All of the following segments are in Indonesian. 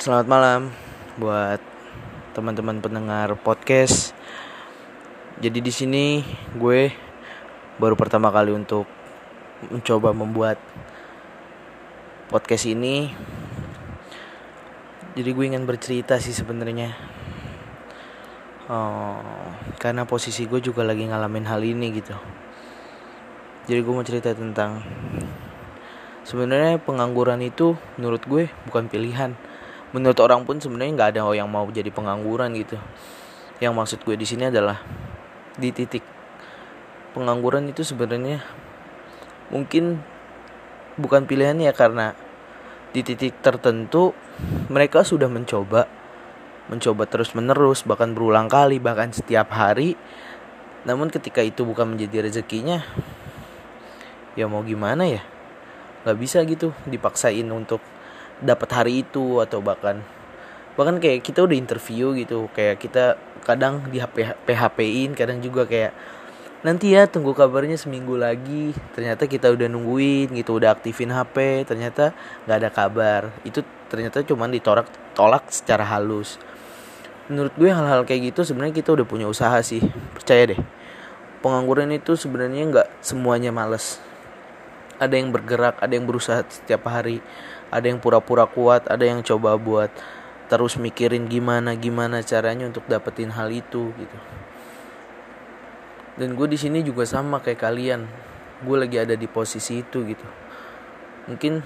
Selamat malam buat teman-teman pendengar podcast. Jadi di sini gue baru pertama kali untuk mencoba membuat podcast ini. Jadi gue ingin bercerita sih sebenarnya. Oh, karena posisi gue juga lagi ngalamin hal ini gitu. Jadi gue mau cerita tentang sebenarnya pengangguran itu menurut gue bukan pilihan. Menurut orang pun sebenarnya nggak ada yang mau jadi pengangguran gitu. Yang maksud gue di sini adalah di titik pengangguran itu sebenarnya mungkin bukan pilihan ya karena di titik tertentu mereka sudah mencoba mencoba terus menerus bahkan berulang kali bahkan setiap hari. Namun ketika itu bukan menjadi rezekinya ya mau gimana ya nggak bisa gitu dipaksain untuk dapat hari itu atau bahkan bahkan kayak kita udah interview gitu kayak kita kadang di HP PHP-in kadang juga kayak nanti ya tunggu kabarnya seminggu lagi. Ternyata kita udah nungguin gitu udah aktifin HP ternyata nggak ada kabar. Itu ternyata cuman ditolak tolak secara halus. Menurut gue hal-hal kayak gitu sebenarnya kita udah punya usaha sih percaya deh. Pengangguran itu sebenarnya nggak semuanya males ada yang bergerak ada yang berusaha setiap hari. Ada yang pura-pura kuat ada yang coba buat terus mikirin gimana gimana caranya untuk dapetin hal itu gitu. Dan gue di sini juga sama kayak kalian. Gue lagi ada di posisi itu gitu. Mungkin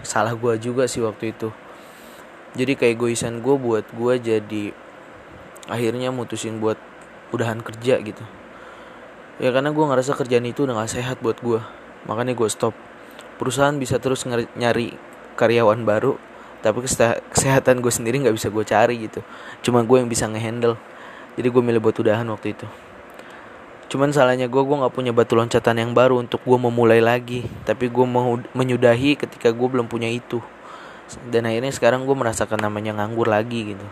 salah gue juga sih waktu itu. Jadi kayak goisan gue buat gue jadi akhirnya mutusin buat udahan kerja gitu. Ya karena gue ngerasa kerjaan itu udah gak sehat buat gue makanya gue stop. Perusahaan bisa terus nyari karyawan baru tapi kesehatan gue sendiri nggak bisa gue cari gitu. Cuma gue yang bisa ngehandle. Jadi gue milih buat udahan waktu itu. Cuman salahnya gue gue nggak punya batu loncatan yang baru untuk gue memulai lagi. Tapi gue mau menyudahi ketika gue belum punya itu. Dan akhirnya sekarang gue merasakan namanya nganggur lagi gitu.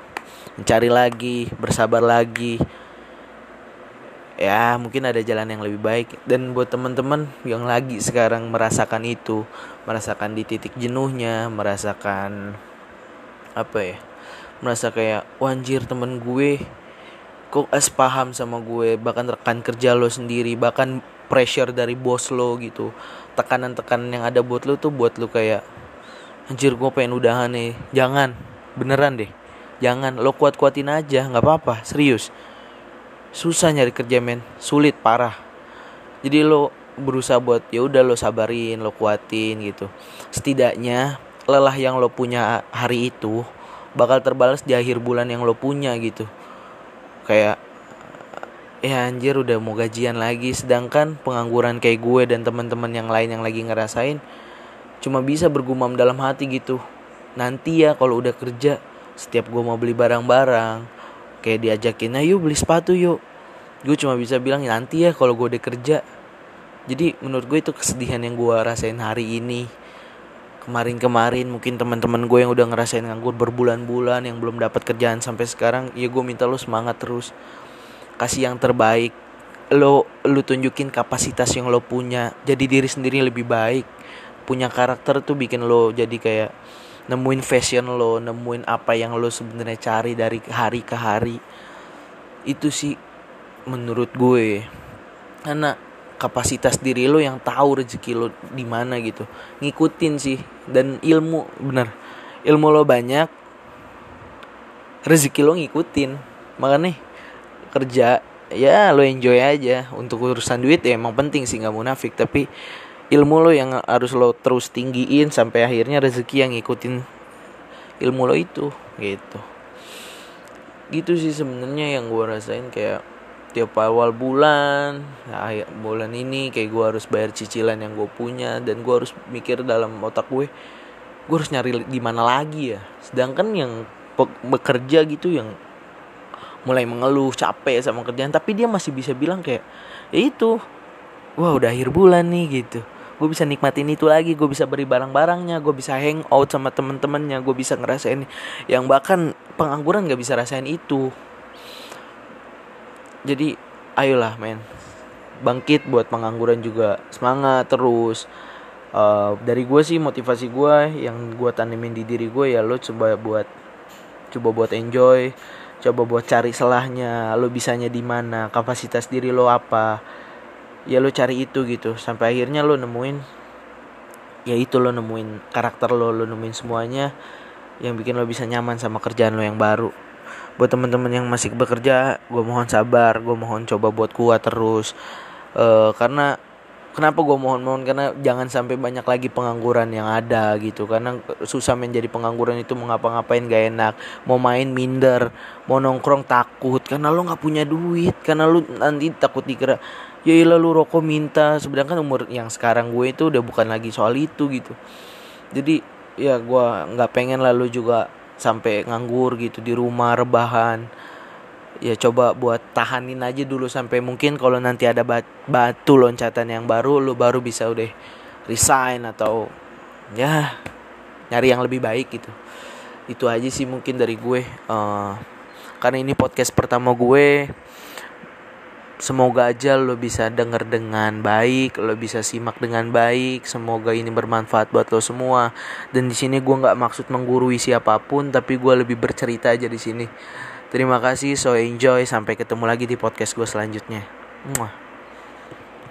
Mencari lagi bersabar lagi ya mungkin ada jalan yang lebih baik. Dan buat teman-teman yang lagi sekarang merasakan itu merasakan di titik jenuhnya merasakan apa ya merasa kayak wanjir temen gue kok es paham sama gue bahkan rekan kerja lo sendiri bahkan pressure dari bos lo gitu. Tekanan-tekanan yang ada buat lo tuh buat lo kayak anjir gue pengen udahan nih. Jangan. Beneran deh. Jangan. Lo kuat-kuatin aja. Nggak apa-apa. Serius susah nyari kerja men. Sulit parah. Jadi lo berusaha buat ya udah lo sabarin lo kuatin gitu. Setidaknya lelah yang lo punya hari itu bakal terbalas di akhir bulan yang lo punya gitu. Kayak ya anjir udah mau gajian lagi. Sedangkan pengangguran kayak gue dan teman-teman yang lain yang lagi ngerasain cuma bisa bergumam dalam hati gitu. Nanti ya kalau udah kerja setiap gue mau beli barang-barang kayak diajakin ayo beli sepatu yuk. Gue cuma bisa bilang nanti ya kalau gue udah kerja. Jadi menurut gue itu kesedihan yang gue rasain hari ini. Kemarin-kemarin mungkin teman-teman gue yang udah ngerasain nganggur berbulan-bulan yang belum dapat kerjaan sampai sekarang ya gue minta lo semangat terus. Kasih yang terbaik. Lo lo tunjukin kapasitas yang lo punya. Jadi diri sendiri lebih baik. Punya karakter tuh bikin lo jadi kayak nemuin fashion lo nemuin apa yang lo sebenarnya cari dari hari ke hari. Itu sih menurut gue. Karena kapasitas diri lo yang tahu rezeki lo di mana gitu. Ngikutin sih. Dan ilmu bener. Ilmu lo banyak rezeki lo ngikutin. Makanya kerja ya lo enjoy aja. Untuk urusan duit ya emang penting sih nggak munafik. Tapi ilmu lo yang harus lo terus tinggiin sampai akhirnya rezeki yang ngikutin ilmu lo itu gitu. Gitu sih sebenarnya yang gue rasain kayak tiap awal bulan nah, bulan ini kayak gue harus bayar cicilan yang gue punya dan gue harus mikir dalam otak gue gue harus nyari di mana lagi ya. Sedangkan yang bekerja gitu yang mulai mengeluh capek sama kerjaan tapi dia masih bisa bilang kayak ya itu wah udah akhir bulan nih gitu gue bisa nikmatin itu lagi gue bisa beri barang-barangnya gue bisa hang out sama temen-temennya gue bisa ngerasain yang bahkan pengangguran gak bisa rasain itu. Jadi ayolah men. Bangkit buat pengangguran juga. Semangat terus. Uh, dari gue sih motivasi gue yang gue tanemin di diri gue ya lo coba buat coba buat enjoy coba buat cari selahnya lo bisanya di mana kapasitas diri lo apa ya lo cari itu gitu. Sampai akhirnya lo nemuin ya itu lo nemuin karakter lo lo nemuin semuanya yang bikin lo bisa nyaman sama kerjaan lo yang baru. Buat teman-teman yang masih bekerja gue mohon sabar gue mohon coba buat kuat terus. Uh, karena kenapa gue mohon-mohon? Karena jangan sampai banyak lagi pengangguran yang ada gitu. Karena susah menjadi pengangguran itu mau ngapa-ngapain gak enak. Mau main minder mau nongkrong takut. Karena lo nggak punya duit karena lo nanti takut dikira ya ilah lu rokok minta. Sedangkan umur yang sekarang gue itu udah bukan lagi soal itu gitu. Jadi ya gue nggak pengen lalu juga sampai nganggur gitu di rumah rebahan ya coba buat tahanin aja dulu sampai mungkin kalau nanti ada batu loncatan yang baru lu baru bisa udah resign atau ya nyari yang lebih baik gitu itu aja sih mungkin dari gue uh, karena ini podcast pertama gue semoga aja lo bisa denger dengan baik, lo bisa simak dengan baik. Semoga ini bermanfaat buat lo semua. Dan di sini gue nggak maksud menggurui siapa pun, tapi gue lebih bercerita aja di sini. Terima kasih, so enjoy. Sampai ketemu lagi di podcast gue selanjutnya. Muah.